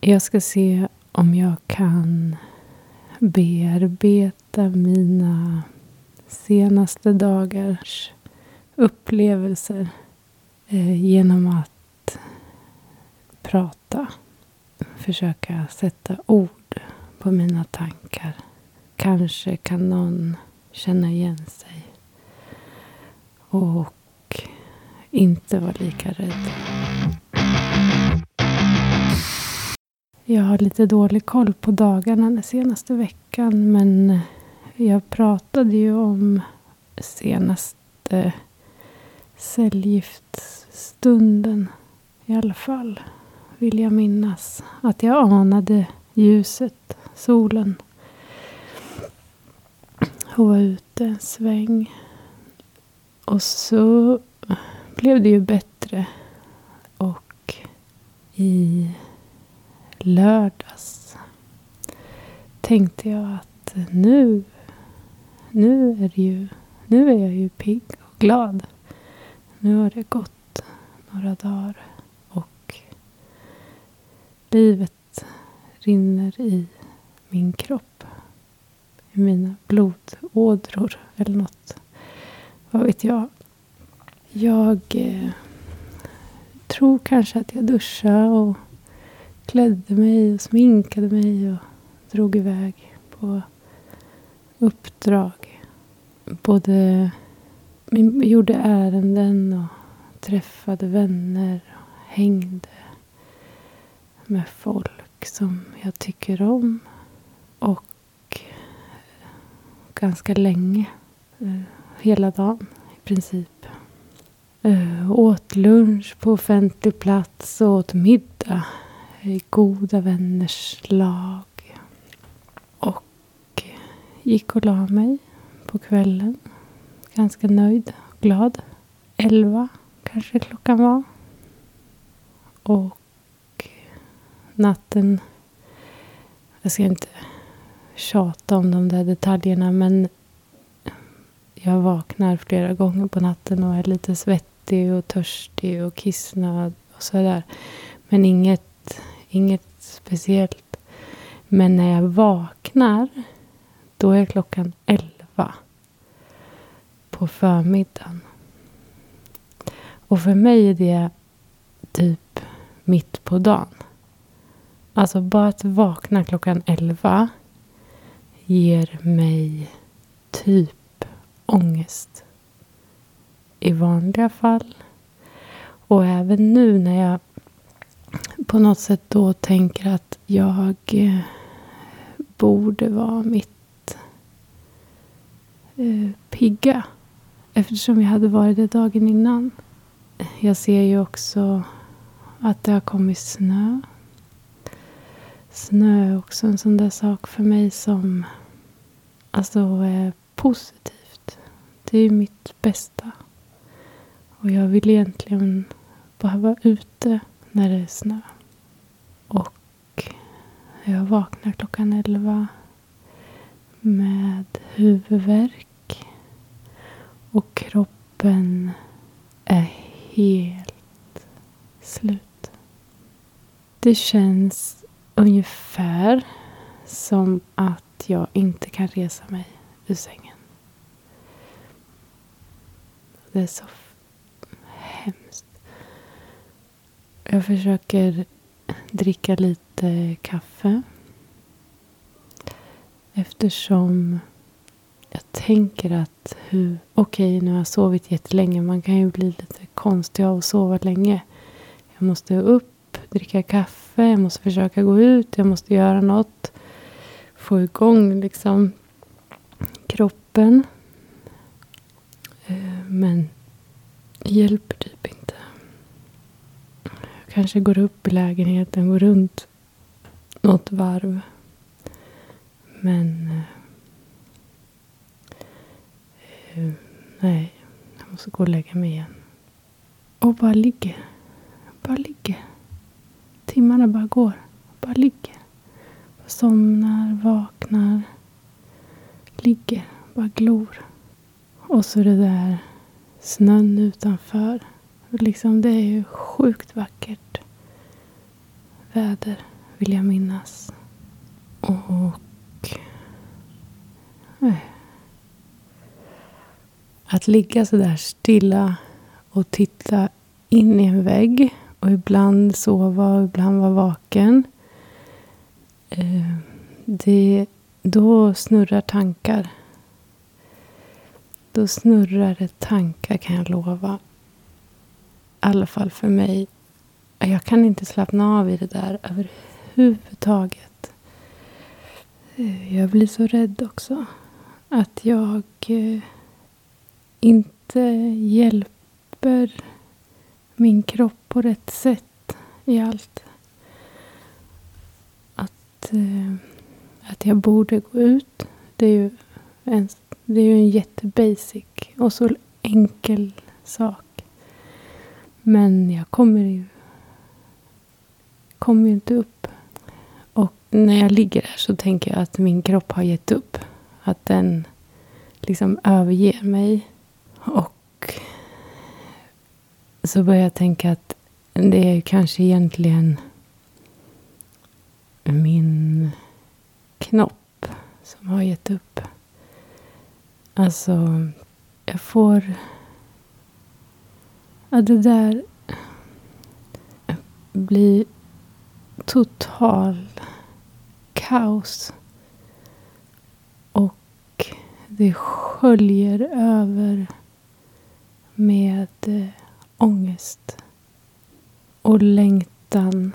Jag ska se om jag kan bearbeta mina senaste dagars upplevelser eh, genom att prata. Försöka sätta ord på mina tankar. Kanske kan någon känna igen sig. Och inte vara lika rädd. Jag har lite dålig koll på dagarna den senaste veckan. Men eh, jag pratade ju om senaste cellgiftsstunden i alla fall. Vill jag minnas. Att jag anade ljuset, solen. Och var ute en sväng. Och så blev det ju bättre. Och i lördags tänkte jag att nu, nu är det ju, nu är jag ju pigg och glad. Nu har det gått några dagar och livet rinner i min kropp. I mina blodådror eller något. Vad vet jag. Jag eh, tror kanske att jag duschade och klädde mig och sminkade mig och drog iväg på uppdrag. Både gjorde ärenden och träffade vänner och hängde med folk som jag tycker om. Och ganska länge. Eh, hela dagen i princip. Eh, åt lunch på offentlig plats och åt middag i goda vänners lag. Och gick och la mig på kvällen. Ganska nöjd och glad. Elva kanske klockan var. Och natten... Jag ska inte tjata om de där detaljerna men jag vaknar flera gånger på natten och är lite svettig och törstig och kissnöd och sådär. Men inget, inget speciellt. Men när jag vaknar, då är klockan elva på förmiddagen. Och för mig är det typ mitt på dagen. Alltså bara att vakna klockan elva ger mig typ ångest i vanliga fall. Och även nu när jag på något sätt då tänker att jag eh, borde vara mitt eh, pigga. Eftersom jag hade varit det dagen innan. Jag ser ju också att det har kommit snö. Snö är också en sån där sak för mig som alltså är positivt. Det är mitt bästa. Och jag vill egentligen bara vara ute när det är snö. Jag vaknar klockan elva med huvudvärk. Och kroppen är helt slut. Det känns ungefär som att jag inte kan resa mig ur sängen. Det är så hemskt. Jag försöker dricka lite kaffe. Eftersom jag tänker att hur, okej okay, nu har jag sovit jättelänge. Man kan ju bli lite konstig av att sova länge. Jag måste upp, dricka kaffe, jag måste försöka gå ut, jag måste göra något. Få igång liksom kroppen. Eh, men det hjälper typ inte. Jag kanske går upp i lägenheten, går runt något varv. Men... Eh, eh, nej, jag måste gå och lägga mig igen. Och bara ligger. Bara ligger. Timmarna bara går. Bara ligger. Bara somnar, vaknar. Ligger. Bara glor. Och så det där snön utanför. Liksom det är ju sjukt vackert väder vill jag minnas. Och... Eh, att ligga så där stilla och titta in i en vägg och ibland sova och ibland vara vaken. Eh, det, då snurrar tankar. Då snurrar det tankar kan jag lova. I alla fall för mig. Jag kan inte slappna av i det där överhuvudtaget. Överhuvudtaget. Eh, jag blir så rädd också. Att jag eh, inte hjälper min kropp på rätt sätt i allt. Att, eh, att jag borde gå ut. Det är ju en, det är ju en jättebasic och så enkel sak. Men jag kommer ju, kommer ju inte upp. När jag ligger där så tänker jag att min kropp har gett upp. Att den liksom överger mig. Och så börjar jag tänka att det är kanske egentligen min knopp som har gett upp. Alltså, jag får... Ja, det där blir total kaos. Och det sköljer över med eh, ångest och längtan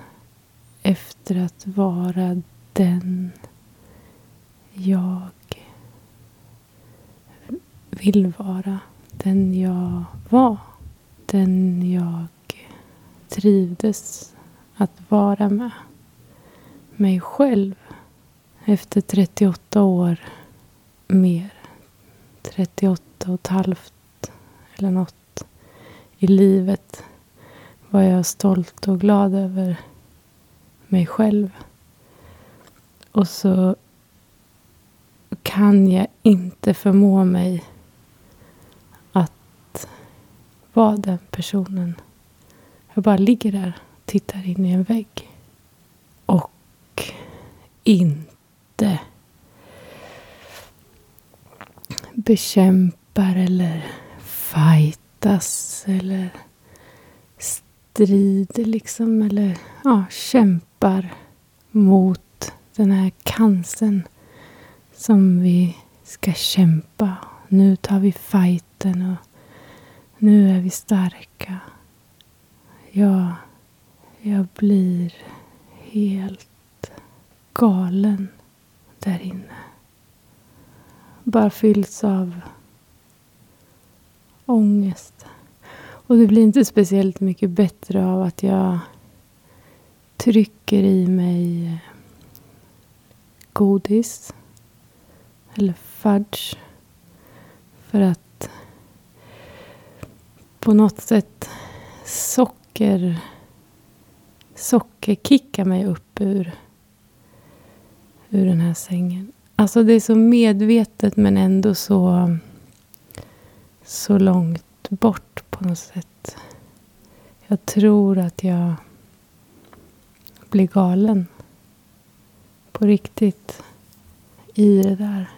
efter att vara den jag vill vara. Den jag var. Den jag trivdes att vara med. Mig själv. Efter 38 år mer. 38 och ett halvt eller något i livet var jag stolt och glad över mig själv. Och så kan jag inte förmå mig att vara den personen. Jag bara ligger där och tittar in i en vägg. Och inte bekämpar eller fightas eller strider liksom eller ja, kämpar mot den här cancern som vi ska kämpa. Nu tar vi fighten och nu är vi starka. Jag, jag blir helt galen där inne. Bara fylls av ångest. Och det blir inte speciellt mycket bättre av att jag trycker i mig eh, godis eller fudge för att på något sätt socker sockerkicka mig upp ur, ur den här sängen. Alltså det är så medvetet men ändå så, så långt bort på något sätt. Jag tror att jag blir galen. På riktigt. I det där.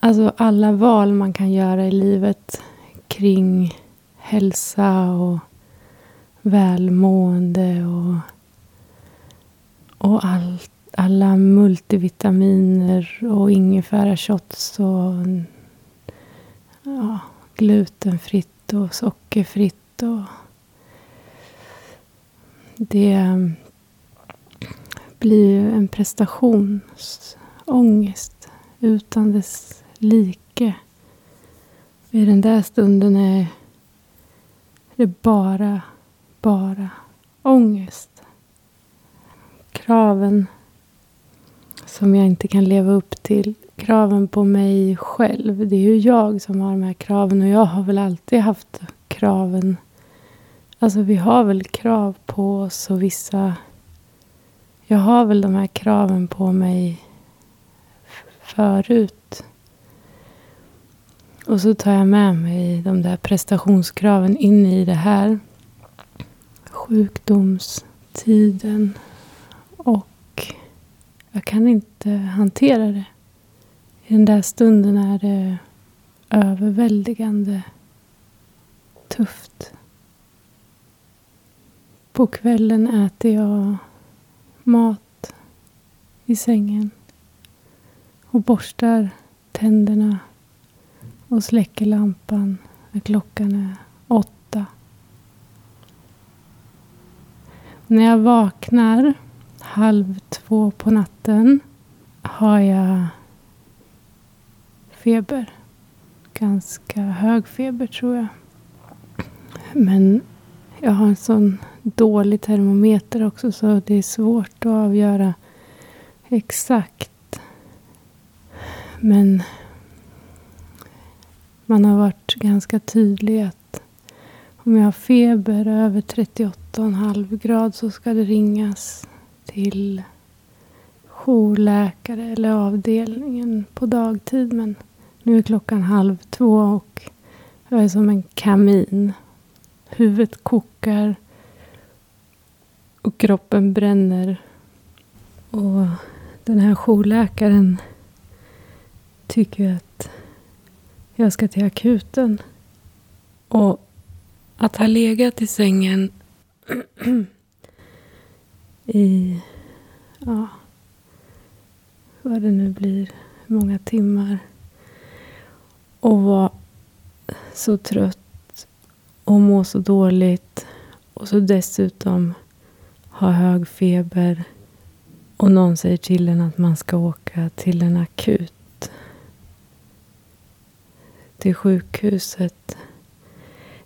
Alltså alla val man kan göra i livet kring hälsa och välmående och, och allt, alla multivitaminer och ingefärashots och ja, glutenfritt och sockerfritt. Och det blir ju en prestationsångest utan dess like. I den där stunden är det bara, bara ångest. Kraven som jag inte kan leva upp till. Kraven på mig själv. Det är ju jag som har de här kraven och jag har väl alltid haft kraven. Alltså vi har väl krav på oss och vissa... Jag har väl de här kraven på mig förut. Och så tar jag med mig de där prestationskraven in i det här. Sjukdomstiden. Jag kan inte hantera det. I den där stunden är det överväldigande tufft. På kvällen äter jag mat i sängen och borstar tänderna och släcker lampan när klockan är åtta. När jag vaknar halv två på natten har jag feber. Ganska hög feber tror jag. Men jag har en sån dålig termometer också så det är svårt att avgöra exakt. Men man har varit ganska tydlig att om jag har feber över 38,5 grad så ska det ringas till jourläkare eller avdelningen på dagtid. Men nu är klockan halv två och jag är som en kamin. Huvudet kokar och kroppen bränner. Och den här jourläkaren tycker att jag ska till akuten. Och att ha legat i sängen i, ja, vad det nu blir, många timmar. Och vara så trött och må så dåligt. Och så dessutom ha hög feber. Och någon säger till en att man ska åka till en akut. Till sjukhuset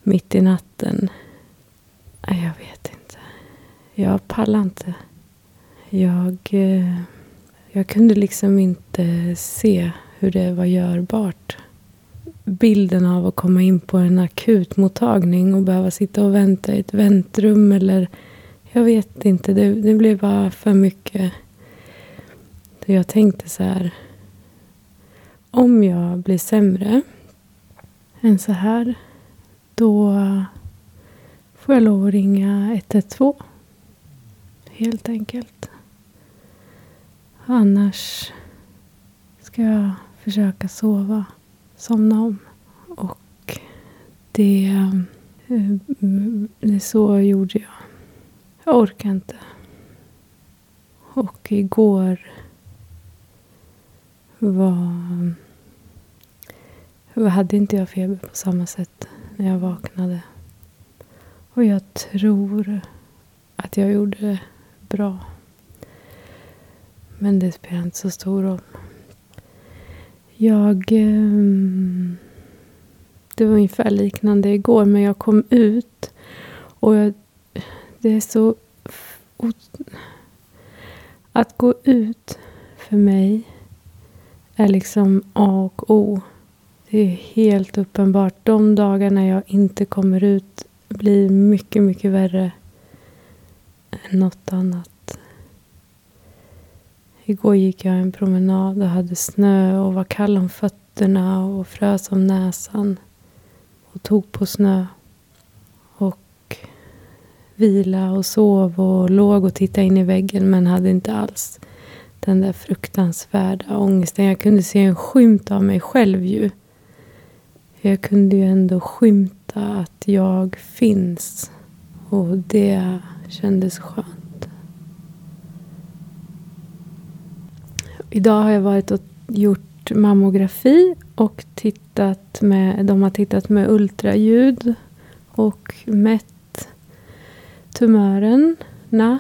mitt i natten. Nej, jag vet inte. Jag pallade inte. Jag, eh, jag kunde liksom inte se hur det var görbart. Bilden av att komma in på en akutmottagning och behöva sitta och vänta i ett väntrum eller jag vet inte. Det, det blev bara för mycket. Jag tänkte så här. Om jag blir sämre än så här då får jag lov att ringa 112. Helt enkelt. Annars ska jag försöka sova, somna om. Och det, det så gjorde jag. Jag orkar inte. Och igår var... Hade inte jag feber på samma sätt när jag vaknade. Och jag tror att jag gjorde det bra. Men det spelar inte så stor roll. Jag... Ehm, det var ungefär liknande igår, men jag kom ut och jag, det är så... Att gå ut för mig är liksom A och O. Det är helt uppenbart. De dagarna jag inte kommer ut blir mycket, mycket värre något annat. Igår gick jag en promenad och hade snö och var kall om fötterna och frös om näsan. Och tog på snö. Och vila och sov och låg och tittade in i väggen men hade inte alls den där fruktansvärda ångesten. Jag kunde se en skymt av mig själv ju jag kunde ju ändå skymta att jag finns. Och det kändes skönt. Idag har jag varit och gjort mammografi och tittat med, de har tittat med ultraljud och mätt tumörerna.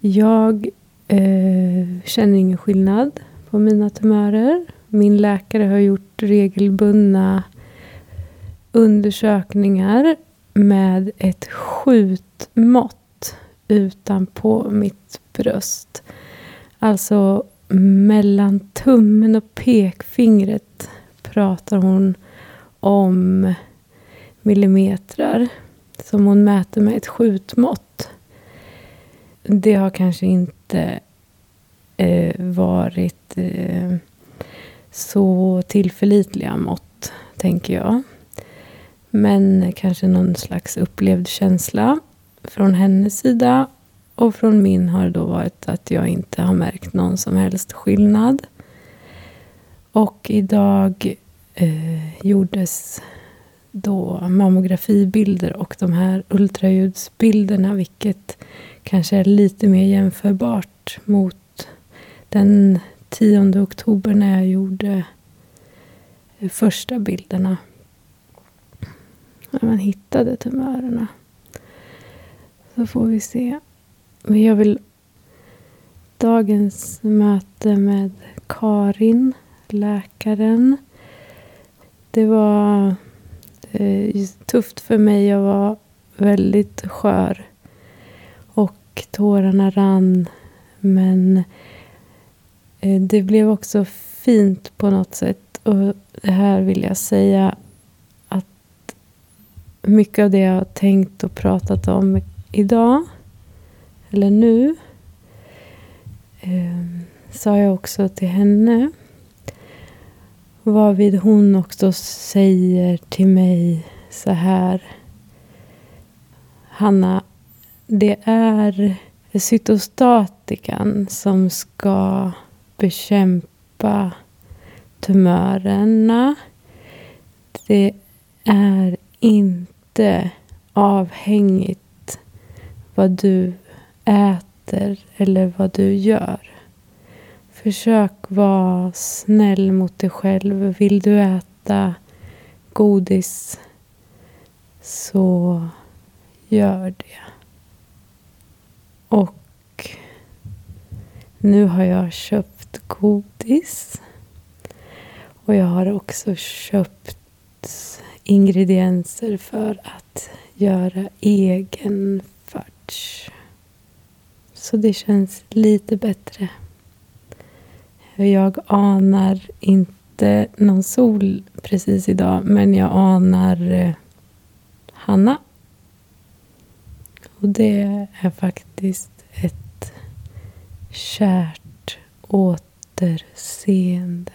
Jag eh, känner ingen skillnad på mina tumörer. Min läkare har gjort regelbundna undersökningar med ett skjutmått utanpå mitt bröst. Alltså mellan tummen och pekfingret pratar hon om millimeter som hon mäter med ett skjutmått. Det har kanske inte eh, varit eh, så tillförlitliga mått, tänker jag. Men kanske någon slags upplevd känsla från hennes sida. Och från min har det då varit att jag inte har märkt någon som helst skillnad. Och idag eh, gjordes då mammografibilder och de här ultraljudsbilderna vilket kanske är lite mer jämförbart mot den 10 oktober när jag gjorde första bilderna. När man hittade tumörerna. Så får vi se. Men jag vill... Dagens möte med Karin, läkaren. Det var eh, tufft för mig. Jag var väldigt skör. Och tårarna rann. Men eh, det blev också fint på något sätt. Och det här vill jag säga mycket av det jag har tänkt och pratat om idag, eller nu, eh, sa jag också till henne. Varvid hon också säger till mig så här. Hanna, det är cytostatikan som ska bekämpa tumörerna. Det är inte avhängigt vad du äter eller vad du gör. Försök vara snäll mot dig själv. Vill du äta godis så gör det. Och nu har jag köpt godis. Och jag har också köpt ingredienser för att göra egen fudge. Så det känns lite bättre. Jag anar inte någon sol precis idag, men jag anar eh, Hanna. Och det är faktiskt ett kärt återseende.